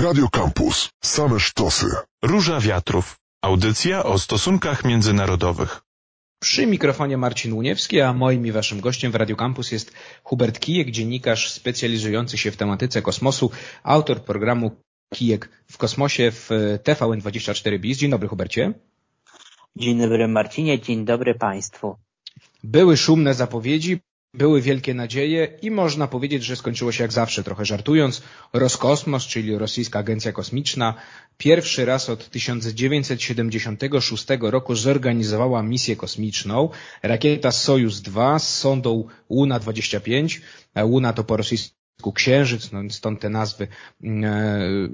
Radio Campus. Same sztosy. Róża Wiatrów. Audycja o stosunkach międzynarodowych. Przy mikrofonie Marcin Łuniewski, a moim i waszym gościem w Radio Campus jest Hubert Kijek, dziennikarz specjalizujący się w tematyce kosmosu, autor programu Kijek w kosmosie w TVN24 BIS. Dzień dobry Hubercie. Dzień dobry Marcinie, dzień dobry Państwu. Były szumne zapowiedzi, były wielkie nadzieje i można powiedzieć, że skończyło się jak zawsze, trochę żartując. Roskosmos, czyli rosyjska agencja kosmiczna, pierwszy raz od 1976 roku zorganizowała misję kosmiczną. Rakieta Sojus 2 z sondą Luna-25. Luna to po rosyjsku Księżyc, no stąd te nazwy e,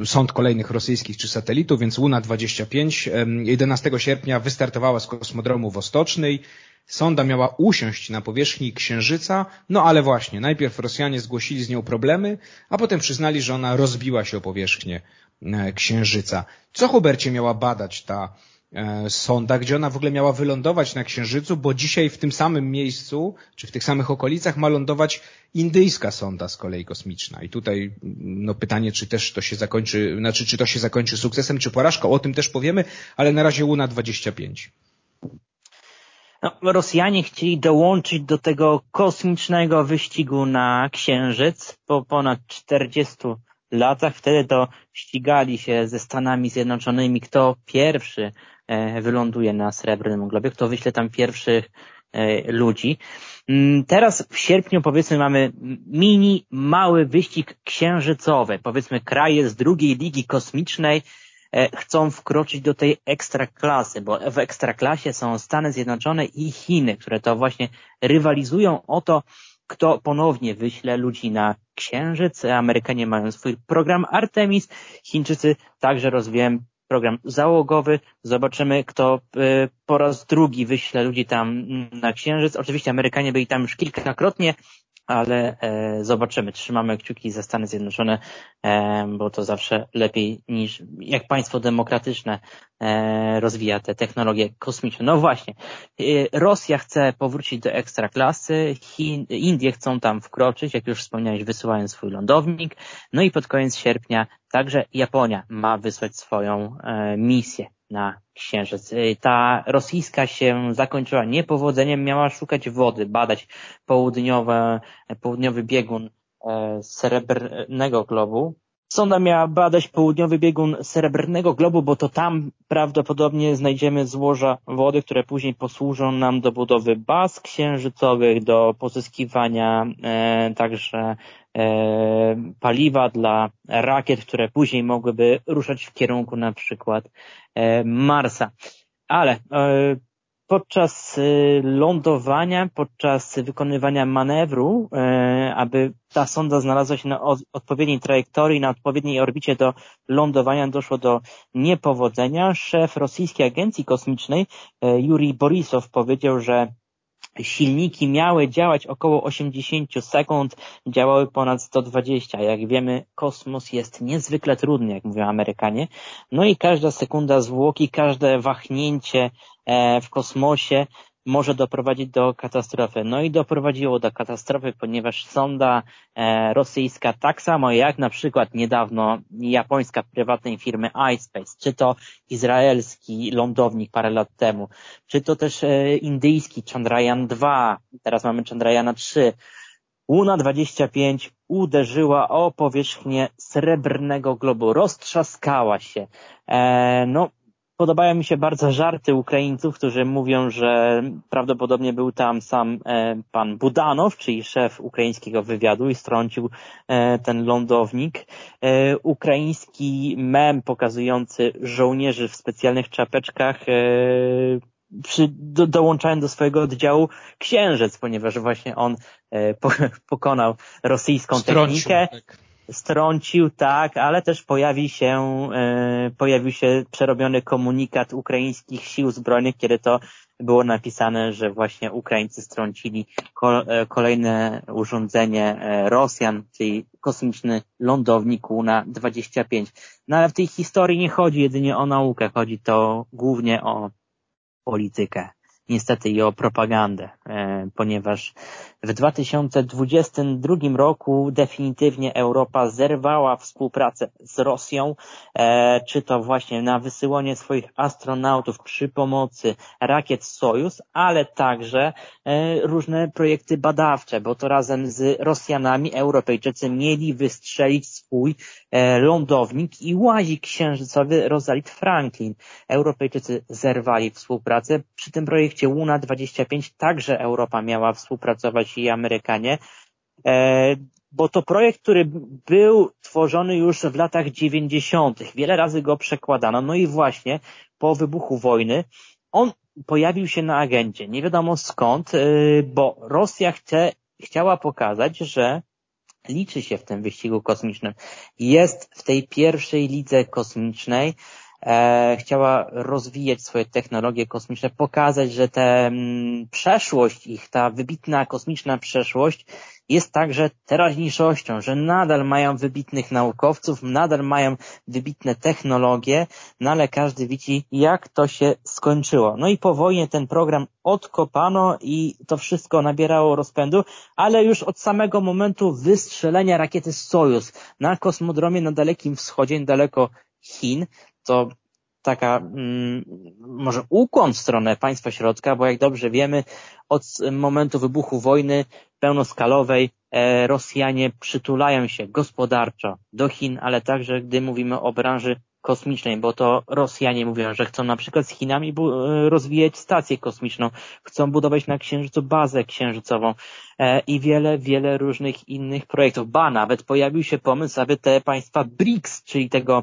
sąd kolejnych rosyjskich czy satelitów, więc Luna-25 11 sierpnia wystartowała z kosmodromu Wostocznej. Sonda miała usiąść na powierzchni Księżyca, no ale właśnie, najpierw Rosjanie zgłosili z nią problemy, a potem przyznali, że ona rozbiła się o powierzchnię e, Księżyca. Co Hubercie miała badać ta e, sonda, gdzie ona w ogóle miała wylądować na Księżycu, bo dzisiaj w tym samym miejscu, czy w tych samych okolicach ma lądować indyjska sonda z kolei kosmiczna. I tutaj no, pytanie, czy też to się zakończy, znaczy czy to się zakończy sukcesem, czy porażką, o tym też powiemy, ale na razie Luna 25. No, Rosjanie chcieli dołączyć do tego kosmicznego wyścigu na Księżyc po ponad 40 latach. Wtedy to ścigali się ze Stanami Zjednoczonymi, kto pierwszy e, wyląduje na Srebrnym Globie, kto wyśle tam pierwszych e, ludzi. Mm, teraz w sierpniu powiedzmy mamy mini, mały wyścig księżycowy. Powiedzmy kraje z drugiej ligi kosmicznej chcą wkroczyć do tej ekstraklasy, bo w ekstraklasie są Stany Zjednoczone i Chiny, które to właśnie rywalizują o to, kto ponownie wyśle ludzi na Księżyc. Amerykanie mają swój program Artemis, Chińczycy także rozwijają program załogowy. Zobaczymy, kto e, po raz drugi wyśle ludzi tam na Księżyc. Oczywiście Amerykanie byli tam już kilkakrotnie, ale e, zobaczymy. Trzymamy kciuki za Stany Zjednoczone, e, bo to zawsze lepiej niż jak państwo demokratyczne e, rozwija te technologie kosmiczne. No właśnie, Rosja chce powrócić do ekstraklasy, Chin, Indie chcą tam wkroczyć, jak już wspomniałeś, wysyłają swój lądownik, no i pod koniec sierpnia także Japonia ma wysłać swoją misję na Księżyc. Y, ta rosyjska się zakończyła niepowodzeniem, miała szukać wody, badać południowe, południowy biegun e, srebrnego globu. Sonda miała badać południowy biegun srebrnego globu, bo to tam prawdopodobnie znajdziemy złoża wody, które później posłużą nam do budowy baz księżycowych, do pozyskiwania e, także e, paliwa dla rakiet, które później mogłyby ruszać w kierunku na przykład e, Marsa. Ale e, podczas y, lądowania, podczas wykonywania manewru, e, aby ta sonda znalazła się na odpowiedniej trajektorii, na odpowiedniej orbicie do lądowania, doszło do niepowodzenia. Szef rosyjskiej agencji kosmicznej, e, Yuri Borisow, powiedział, że silniki miały działać około 80 sekund, działały ponad 120. Jak wiemy, kosmos jest niezwykle trudny, jak mówią Amerykanie. No i każda sekunda zwłoki, każde wahnięcie e, w kosmosie może doprowadzić do katastrofy. No i doprowadziło do katastrofy, ponieważ sonda e, rosyjska, tak samo jak na przykład niedawno japońska prywatnej firmy iSpace, czy to izraelski lądownik parę lat temu, czy to też e, indyjski Chandrayaan 2, teraz mamy Chandrayana 3, Luna 25 uderzyła o powierzchnię srebrnego globu, roztrzaskała się. E, no, Podobają mi się bardzo żarty Ukraińców, którzy mówią, że prawdopodobnie był tam sam e, pan Budanow, czyli szef ukraińskiego wywiadu i strącił e, ten lądownik. E, ukraiński mem pokazujący żołnierzy w specjalnych czapeczkach przy, do, dołączałem do swojego oddziału księżyc, ponieważ właśnie on po, pokonał rosyjską Strącił, technikę. Tak strącił, tak, ale też pojawi się, e, pojawił się przerobiony komunikat ukraińskich sił zbrojnych, kiedy to było napisane, że właśnie Ukraińcy strącili e, kolejne urządzenie e, Rosjan, czyli kosmiczny lądownik na 25. No ale w tej historii nie chodzi jedynie o naukę, chodzi to głównie o politykę. Niestety i o propagandę, e, ponieważ w 2022 roku definitywnie Europa zerwała współpracę z Rosją, e, czy to właśnie na wysyłanie swoich astronautów przy pomocy rakiet Sojus, ale także różne projekty badawcze, bo to razem z Rosjanami Europejczycy mieli wystrzelić swój lądownik i łazik księżycowy Rosalind Franklin. Europejczycy zerwali współpracę. Przy tym projekcie Luna 25 także Europa miała współpracować i Amerykanie, e, bo to projekt, który był tworzony już w latach 90. Wiele razy go przekładano. No i właśnie po wybuchu wojny on pojawił się na agendzie. Nie wiadomo skąd, e, bo Rosja chce, chciała pokazać, że liczy się w tym wyścigu kosmicznym. Jest w tej pierwszej lidze kosmicznej, e, chciała rozwijać swoje technologie kosmiczne, pokazać, że ta mm, przeszłość ich, ta wybitna kosmiczna przeszłość jest także teraźniejszością, że nadal mają wybitnych naukowców, nadal mają wybitne technologie, no ale każdy widzi, jak to się skończyło. No i po wojnie ten program odkopano i to wszystko nabierało rozpędu, ale już od samego momentu wystrzelenia rakiety Sojus na kosmodromie na Dalekim Wschodzie, niedaleko Chin, to taka mm, może ukłon w stronę państwa środka, bo jak dobrze wiemy, od momentu wybuchu wojny pełnoskalowej e, Rosjanie przytulają się gospodarczo do Chin, ale także gdy mówimy o branży kosmicznej, bo to Rosjanie mówią, że chcą na przykład z Chinami e, rozwijać stację kosmiczną, chcą budować na Księżycu bazę księżycową e, i wiele, wiele różnych innych projektów. Ba, nawet pojawił się pomysł, aby te państwa BRICS, czyli tego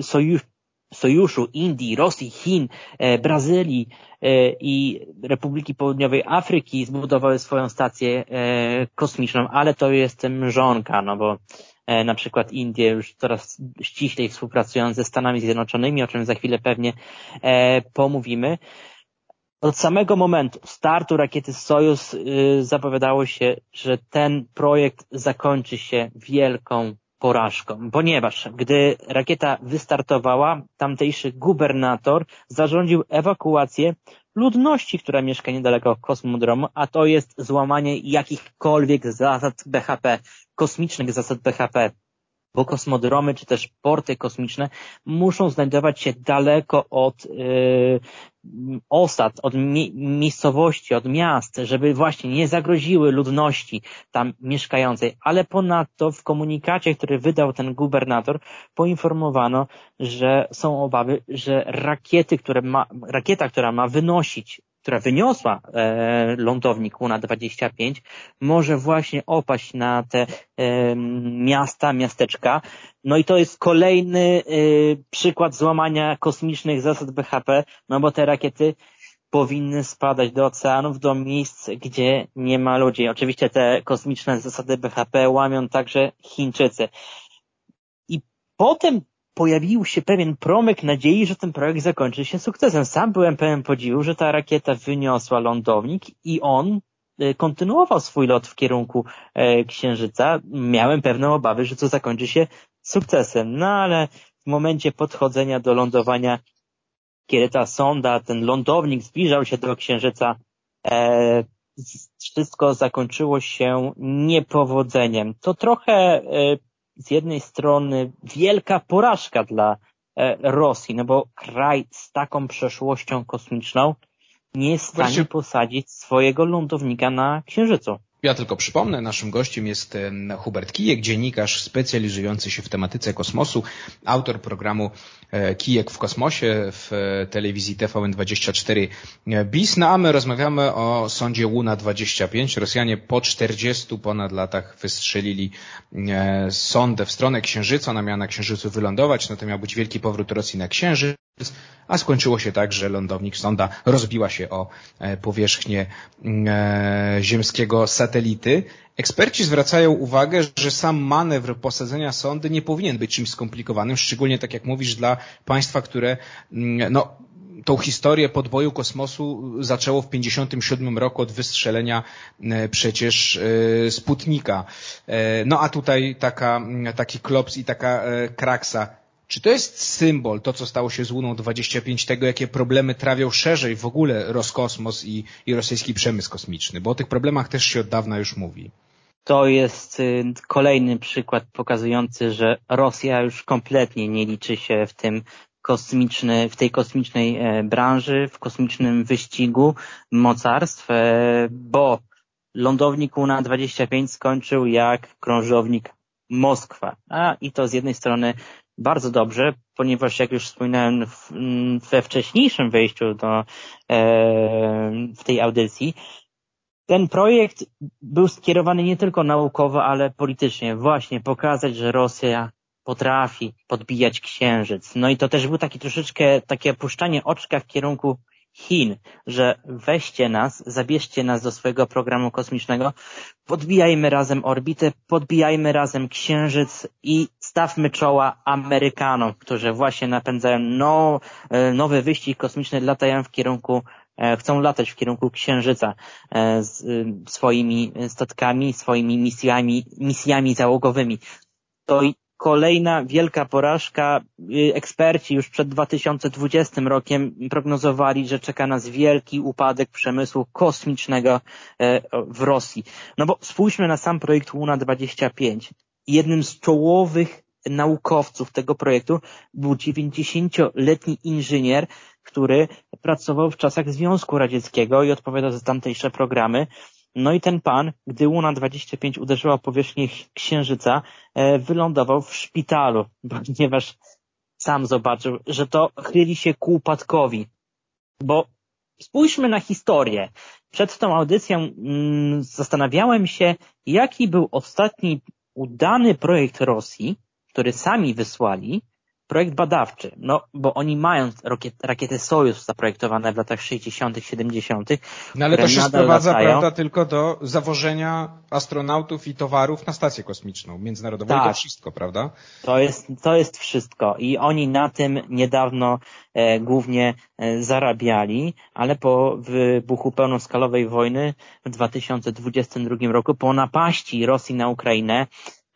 sojuszu, sojuszu Indii, Rosji, Chin, e, Brazylii e, i Republiki Południowej Afryki zbudowały swoją stację e, kosmiczną, ale to jest mrzonka, no bo na przykład Indie już coraz ściślej współpracują ze Stanami Zjednoczonymi, o czym za chwilę pewnie pomówimy. Od samego momentu startu rakiety Sojus zapowiadało się, że ten projekt zakończy się wielką porażką, ponieważ gdy rakieta wystartowała, tamtejszy gubernator zarządził ewakuację ludności, która mieszka niedaleko kosmodromu, a to jest złamanie jakichkolwiek zasad BHP, kosmicznych zasad BHP bo kosmodromy czy też porty kosmiczne muszą znajdować się daleko od yy, osad, od mi miejscowości, od miast, żeby właśnie nie zagroziły ludności tam mieszkającej, ale ponadto w komunikacie, który wydał ten gubernator, poinformowano, że są obawy, że rakiety, które ma, rakieta, która ma wynosić która wyniosła e, lądownik Luna 25, może właśnie opaść na te e, miasta, miasteczka. No i to jest kolejny e, przykład złamania kosmicznych zasad BHP, no bo te rakiety powinny spadać do oceanów, do miejsc, gdzie nie ma ludzi. Oczywiście te kosmiczne zasady BHP łamią także Chińczycy. I potem pojawił się pewien promyk nadziei, że ten projekt zakończy się sukcesem. Sam byłem pełen podziwu, że ta rakieta wyniosła lądownik i on e, kontynuował swój lot w kierunku e, Księżyca. Miałem pewne obawy, że to zakończy się sukcesem. No ale w momencie podchodzenia do lądowania, kiedy ta sonda, ten lądownik zbliżał się do Księżyca, e, wszystko zakończyło się niepowodzeniem. To trochę z jednej strony wielka porażka dla e, Rosji, no bo kraj z taką przeszłością kosmiczną nie jest w stanie Właśnie... posadzić swojego lądownika na Księżycu. Ja tylko przypomnę, naszym gościem jest Hubert Kijek, dziennikarz specjalizujący się w tematyce kosmosu, autor programu e, Kijek w kosmosie w e, telewizji TVN24 BIS. No a my rozmawiamy o sądzie Łuna 25. Rosjanie po 40 ponad latach wystrzelili e, sondę w stronę Księżyca. Ona miała na Księżycu wylądować, no to miał być wielki powrót Rosji na Księżyc a skończyło się tak, że lądownik sonda rozbiła się o e, powierzchnię e, ziemskiego satelity. Eksperci zwracają uwagę, że sam manewr posadzenia sondy nie powinien być czymś skomplikowanym, szczególnie tak jak mówisz, dla państwa, które no, tą historię podboju kosmosu zaczęło w 1957 roku od wystrzelenia e, przecież Sputnika. No a tutaj taka, taki klops i taka kraksa Czy to jest symbol, to co stało się z Łuną 25, tego jakie problemy trawią szerzej w ogóle Roskosmos i, i rosyjski przemysł kosmiczny? Bo o tych problemach też się od dawna już mówi. To jest y, kolejny przykład pokazujący, że Rosja już kompletnie nie liczy się w tym kosmiczny, w tej kosmicznej e, branży, w kosmicznym wyścigu mocarstw, e, bo lądownik Luna 25 skończył jak krążownik Moskwa. A i to z jednej strony bardzo dobrze, ponieważ jak już wspominałem we wcześniejszym wejściu do, e, w tej audycji, ten projekt był skierowany nie tylko naukowo, ale politycznie. Właśnie pokazać, że Rosja potrafi podbijać księżyc. No i to też był taki troszeczkę takie puszczanie oczka w kierunku Chin, że weźcie nas, zabierzcie nas do swojego programu kosmicznego, podbijajmy razem orbitę, podbijajmy razem księżyc i stawmy czoła Amerykanom, którzy właśnie napędzają no, e, nowy wyścig kosmiczny, latają w kierunku e, chcą latać w kierunku Księżyca e, swoimi statkami, swoimi misjami, misjami załogowymi. To kolejna wielka porażka. Y, eksperci już przed 2020 rokiem prognozowali, że czeka nas wielki upadek przemysłu kosmicznego e, w Rosji. No bo spójrzmy na sam projekt Luna 25. Jednym z czołowych naukowców tego projektu był 90-letni inżynier, który pracował w czasach Związku Radzieckiego i odpowiadał za tamtejsze programy. No i ten pan, gdy Łuna 25 uderzyła powierzchnię Księżyca, e, wylądował w szpitalu, ponieważ sam zobaczył, że to chyli się ku upadkowi. Bo spójrzmy na historię. Przed tą audycją mm, zastanawiałem się, jaki był ostatni udany projekt Rosji, który sami wysłali, projekt badawczy, no bo oni mają rakiet, rakiety Sojus zaprojektowane w latach 60., 70. No ale to się sprowadza, latają. prawda, tylko do zawożenia astronautów i towarów na stację kosmiczną międzynarodową tak. i to tak. wszystko, prawda? To jest, to jest wszystko i oni na tym niedawno e, głównie e, zarabiali, ale po wybuchu pełnoskalowej wojny w 2022 roku, po napaści Rosji na Ukrainę,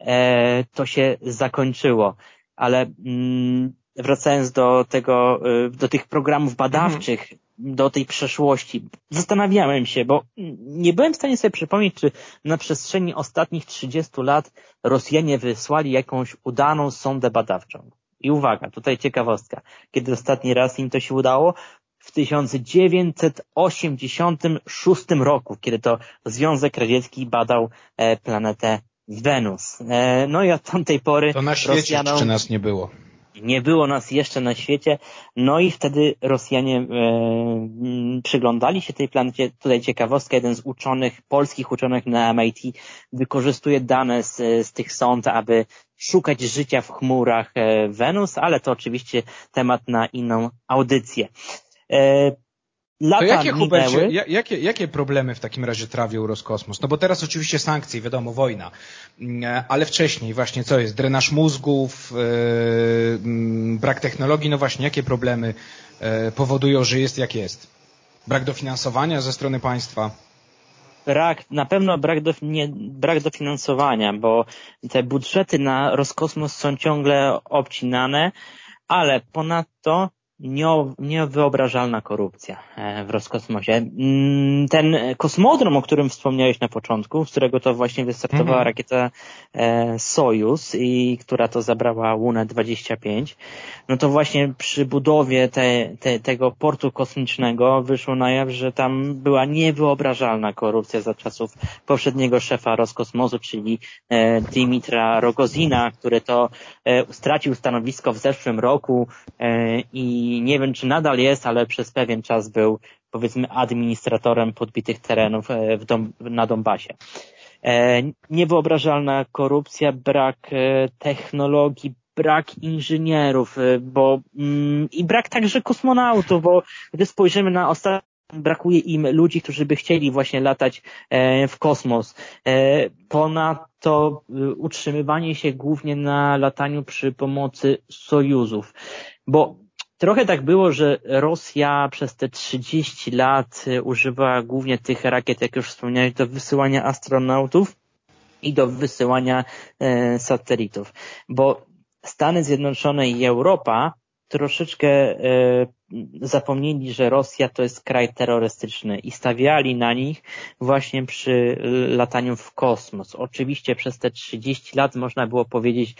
e, to się zakończyło ale mm, wracając do tego, y, do tych programów badawczych, mhm. do tej przeszłości, zastanawiałem się, bo nie byłem w stanie sobie przypomnieć, czy na przestrzeni ostatnich 30 lat Rosjanie wysłali jakąś udaną sondę badawczą. I uwaga, tutaj ciekawostka. Kiedy ostatni raz im to się udało? W 1986 roku, kiedy to Związek Radziecki badał e, planetę Wenus. E, no i od tamtej pory To na świecie Rosjanom... czy nas nie było? Nie było nas jeszcze na świecie, no i wtedy Rosjanie e, przyglądali się tej planecie. Tutaj ciekawostka, jeden z uczonych, polskich uczonych na MIT wykorzystuje dane z, z tych sąd, aby szukać życia w chmurach e, Wenus, ale to oczywiście temat na inną audycję. E, Lata to jakie, Hubercie, jakie, jakie problemy w takim razie trawił Roskosmos? No bo teraz oczywiście sankcje, wiadomo, wojna, mm, ale wcześniej właśnie co jest? Drenaż mózgów, yy, brak technologii, no właśnie, jakie problemy yy, powodują, że jest jak jest? Brak dofinansowania ze strony państwa? Brak, na pewno brak, do, nie, brak dofinansowania, bo te budżety na Roskosmos są ciągle obcinane, ale ponadto niewyobrażalna korupcja e, w Roskosmosie. Mm, ten kosmodrom, o którym wspomniałeś na początku, z którego to właśnie wystartowała mhm. rakieta e, Sojus i która to zabrała Łunę 25, no to właśnie przy budowie te, te, tego portu kosmicznego wyszło na jaw, że tam była niewyobrażalna korupcja za czasów poprzedniego szefa Roskosmosu, czyli e, Dimitra Rogozina, który to stracił stanowisko w zeszłym roku i i nie wiem, czy nadal jest, ale przez pewien czas był, powiedzmy, administratorem podbitych terenów e, w Dom, na Donbasie. E, niewyobrażalna korupcja, brak e, technologii, brak inżynierów, bo mm, i brak także kosmonautów, bo gdy spojrzymy na ostatnie brakuje im ludzi, którzy by chcieli właśnie latać w kosmos. Ponadto utrzymywanie się głównie na lataniu przy pomocy sojuzów, bo Trochę tak było, że Rosja przez te 30 lat y, używała głównie tych rakiet, jak już wspomniałeś, do wysyłania astronautów i do wysyłania e, satelitów. Bo Stany Zjednoczone i Europa troszeczkę e, zapomnieli, że Rosja to jest kraj terrorystyczny i stawiali na nich właśnie przy lataniu w kosmos. Oczywiście przez te 30 lat można było powiedzieć,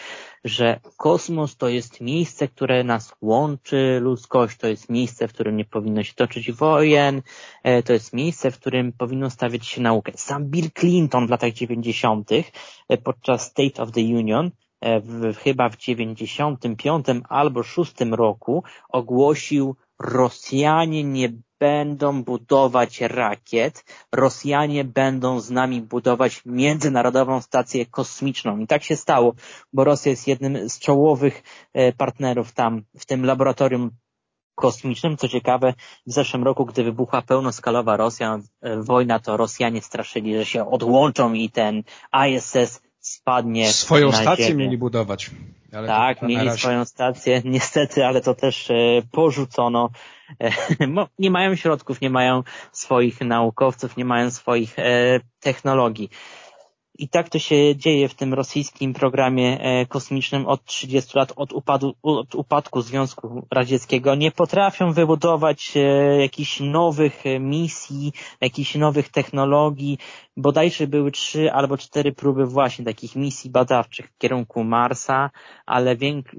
że kosmos to jest miejsce, które nas łączy, ludzkość to jest miejsce, w którym nie powinno się toczyć wojen, e, to jest miejsce, w którym powinno stawiać się naukę. Sam Bill Clinton w latach 90. E, podczas State of the Union E, w, chyba w 95 albo 6 roku ogłosił Rosjanie nie będą budować rakiet, Rosjanie będą z nami budować międzynarodową stację kosmiczną. I tak się stało, bo Rosja jest jednym z czołowych e, partnerów tam w tym laboratorium kosmicznym. Co ciekawe, w zeszłym roku, gdy wybuchła pełnoskalowa Rosja, e, wojna, to Rosjanie straszyli, że się odłączą i ten ISS spadnie Swoją stację ziemię. mieli budować. Ale tak, mieli razie... swoją stację, niestety, ale to też e, porzucono. E, nie mają środków, nie mają swoich naukowców, nie mają swoich e, technologii. I tak to się dzieje w tym rosyjskim programie e, kosmicznym od 30 lat, od, upadu, od upadku Związku Radzieckiego. Nie potrafią wybudować e, jakichś nowych e, misji, jakichś nowych technologii. Bodajże były trzy albo cztery próby właśnie takich misji badawczych w kierunku Marsa, ale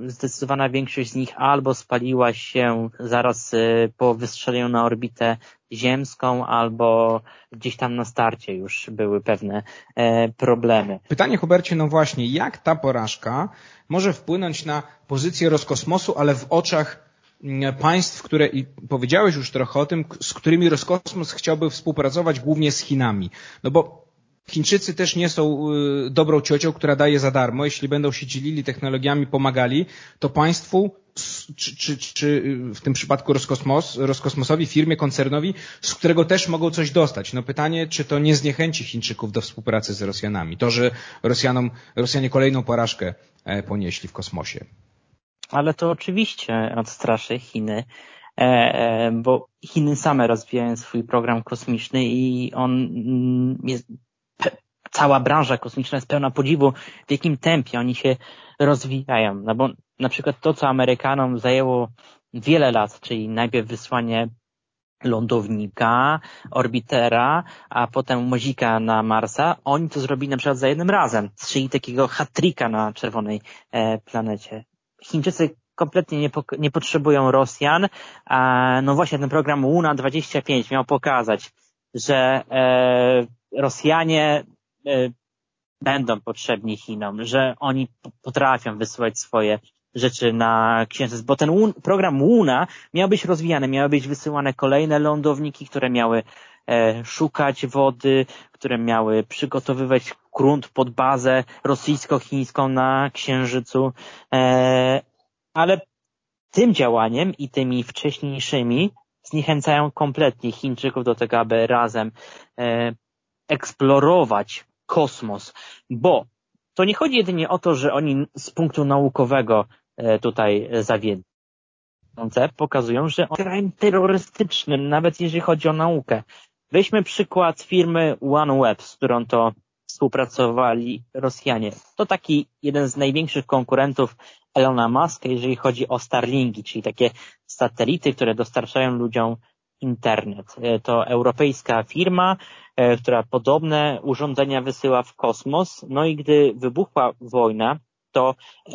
zdecydowana większość z nich albo spaliła się zaraz po wystrzeleniu na orbitę ziemską albo gdzieś tam na starcie już były pewne e, problemy. Pytanie Hubercie, no właśnie, jak ta porażka może wpłynąć na pozycję Roskosmosu, ale w oczach państw, które, i powiedziałeś już trochę o tym, z którymi Roskosmos chciałby współpracować głównie z Chinami. No bo Chińczycy też nie są y, dobrą ciocią, która daje za darmo. Jeśli będą się dzielili technologiami, pomagali, to państwu, czy, czy, czy w tym przypadku Roskosmos, Roskosmosowi, firmie, koncernowi, z którego też mogą coś dostać. No pytanie, czy to nie zniechęci Chińczyków do współpracy z Rosjanami? To, że Rosjanom, Rosjanie kolejną porażkę e, ponieśli w kosmosie. Ale to oczywiście odstraszy Chiny e, e, bo Chiny same rozwijają swój program kosmiczny i on mm, jest cała branża kosmiczna jest pełna podziwu, w jakim tempie oni się rozwijają. No bo na przykład to, co Amerykanom zajęło wiele lat, czyli najpierw wysłanie lądownika, orbitera, a potem mozika na Marsa, oni to zrobili na przykład za jednym razem, czyli takiego hat-tricka na czerwonej e, planecie. Chińczycy kompletnie nie, nie potrzebują Rosjan, a no właśnie ten program Luna 25 miał pokazać, że e, Rosjanie E, będą potrzebni Chinom, że oni potrafią wysyłać swoje rzeczy na księżyc, bo ten program Luna miał być rozwijany, miały być wysyłane kolejne lądowniki, które miały szukać wody, które miały przygotowywać grunt pod bazę rosyjsko-chińską na księżycu, e, ale tym działaniem i tymi wcześniejszymi zniechęcają kompletnie Chińczyków do tego, aby razem eksplorować kosmos, bo to nie chodzi jedynie o to, że oni z punktu naukowego e, tutaj zawiedli. Pokazują, że on krajem terrorystycznym, nawet jeżeli chodzi o naukę. Weźmy przykład firmy OneWeb, z którą to współpracowali Rosjanie. To taki jeden z największych konkurentów Elona Muska, jeżeli chodzi o Starlinki, czyli takie satelity, które dostarczają ludziom internet. E, to europejska firma, e, która podobne urządzenia wysyła w kosmos. No i gdy wybuchła wojna, to e,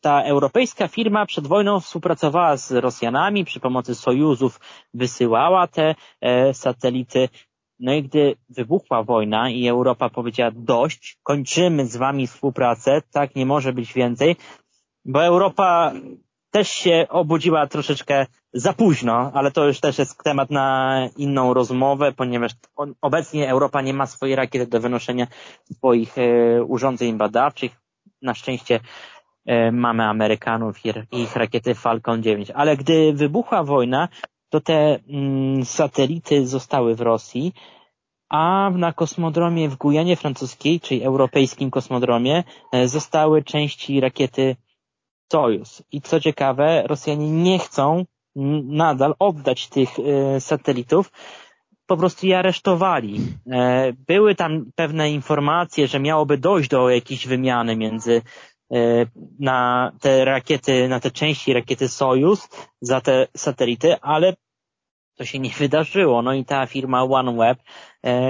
ta europejska firma przed wojną współpracowała z Rosjanami, przy pomocy sojuzów wysyłała te satelity. No i gdy wybuchła wojna i Europa powiedziała dość, kończymy z wami współpracę, tak nie może być więcej, bo Europa też się obudziła troszeczkę za późno, ale to już też jest temat na inną rozmowę, ponieważ obecnie Europa nie ma swojej rakiety do wynoszenia swoich e, urządzeń badawczych. Na szczęście e, mamy Amerykanów i ich rakiety Falcon 9. Ale gdy wybuchła wojna, to te mm, satelity zostały w Rosji, a na kosmodromie w Gujanie Francuskiej, czyli europejskim kosmodromie, e, zostały części rakiety Sojus. I co ciekawe, Rosjanie nie chcą nadal oddać tych e, satelitów, po prostu je aresztowali. E, były tam pewne informacje, że miałoby dojść do jakiejś wymiany między na te rakiety, na te części rakiety Sojus, za te satelity, ale to się nie wydarzyło. No i ta firma OneWeb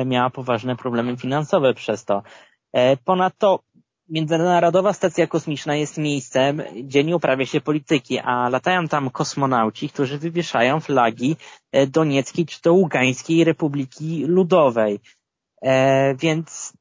miała poważne problemy finansowe przez to. Ponadto Międzynarodowa Stacja Kosmiczna jest miejscem, gdzie nie uprawia się polityki, a latają tam kosmonauci, którzy wywieszają flagi e, Donieckiej czy to Ługańskiej Republiki Ludowej. E, więc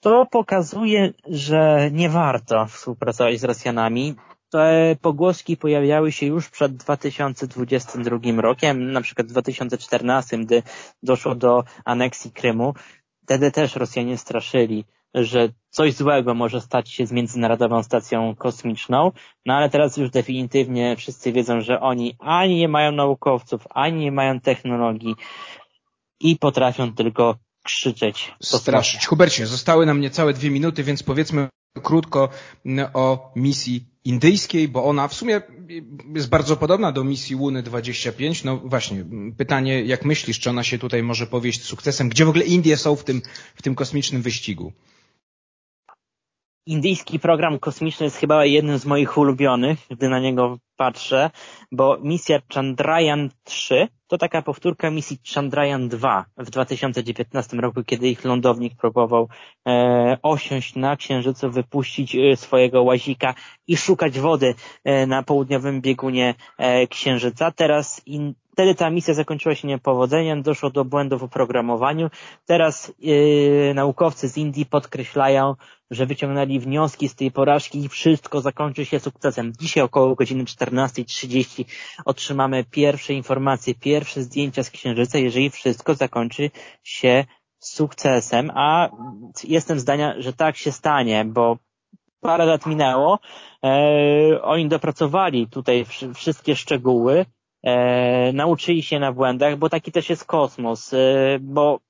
to pokazuje, że nie warto współpracować z Rosjanami. Te pogłoski pojawiały się już przed 2022 rokiem, na przykład w 2014, gdy doszło do aneksji Krymu. Wtedy też Rosjanie straszyli że coś złego może stać się z Międzynarodową Stacją Kosmiczną, no ale teraz już definitywnie wszyscy wiedzą, że oni ani nie mają naukowców, ani nie mają technologii i potrafią tylko krzyczeć. Straszyć. Hubercie, zostały nam niecałe dwie minuty, więc powiedzmy krótko o misji indyjskiej, bo ona w sumie jest bardzo podobna do misji Łuny 25. No właśnie, pytanie, jak myślisz, czy ona się tutaj może powieść sukcesem? Gdzie w ogóle Indie są w tym, w tym kosmicznym wyścigu? Indyjski program kosmiczny jest chyba jednym z moich ulubionych, gdy na niego patrzę, bo misja Chandrayaan 3 to taka powtórka misji Chandrayaan 2 w 2019 roku, kiedy ich lądownik próbował e, osiąść na Księżycu, wypuścić e, swojego łazika i szukać wody e, na południowym biegunie e, Księżyca. Teraz in, Wtedy ta misja zakończyła się niepowodzeniem, doszło do błędów w oprogramowaniu. Teraz yy, naukowcy z Indii podkreślają, że wyciągnęli wnioski z tej porażki i wszystko zakończy się sukcesem. Dzisiaj około godziny 14.30 otrzymamy pierwsze informacje, pierwsze zdjęcia z Księżyca, jeżeli wszystko zakończy się sukcesem, a jestem zdania, że tak się stanie, bo parę lat minęło, e, oni dopracowali tutaj wszystkie szczegóły, e, nauczyli się na błędach, bo taki też jest kosmos, e, bo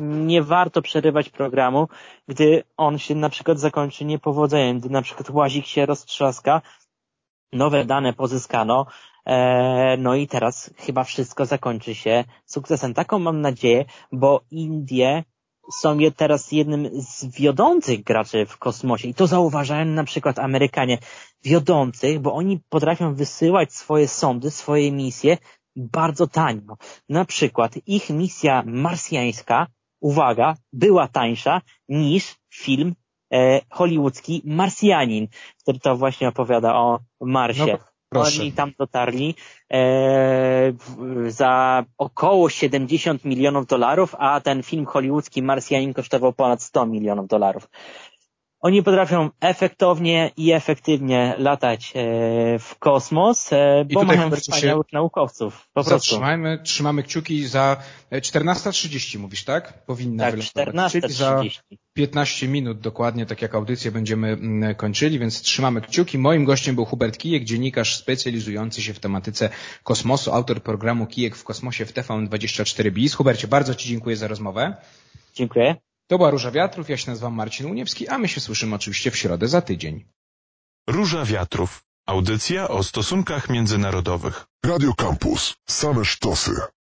nie warto przerywać programu, gdy on się na przykład zakończy niepowodzeniem, gdy na przykład łazik się roztrzaska, nowe dane pozyskano, e, no i teraz chyba wszystko zakończy się sukcesem. Taką mam nadzieję, bo Indie są teraz jednym z wiodących graczy w kosmosie i to zauważają na przykład Amerykanie wiodących, bo oni potrafią wysyłać swoje sondy, swoje misje bardzo tanio. Na przykład ich misja marsjańska, uwaga, była tańsza niż film e, hollywoodzki Marsjanin, który to właśnie opowiada o Marsie. No, Proszę. Oni tam dotarli e, za około 70 milionów dolarów, a ten film hollywoodzki Marsjanin kosztował ponad 100 milionów dolarów. Oni potrafią efektownie i efektywnie latać e, w kosmos, e, bo mają wspaniałych naukowców. Po Zatrzymajmy, prostu. trzymamy kciuki za 14.30 e, mówisz, tak? Powinna tak, wylądować. 14.30. za 15 minut dokładnie, tak jak audycję będziemy mm, kończyli, więc trzymamy kciuki. Moim gościem był Hubert Kijek, dziennikarz specjalizujący się w tematyce kosmosu, autor programu Kijek w kosmosie w TVN24 BIS. Hubercie, bardzo Ci dziękuję za rozmowę. Dziękuję. To była Róża Wiatrów, ja się nazywam Marcin Uniewski, a my się słyszymy oczywiście w środę za tydzień. Róża Wiatrów. Audycja o stosunkach międzynarodowych. Radio Campus. Same sztosy.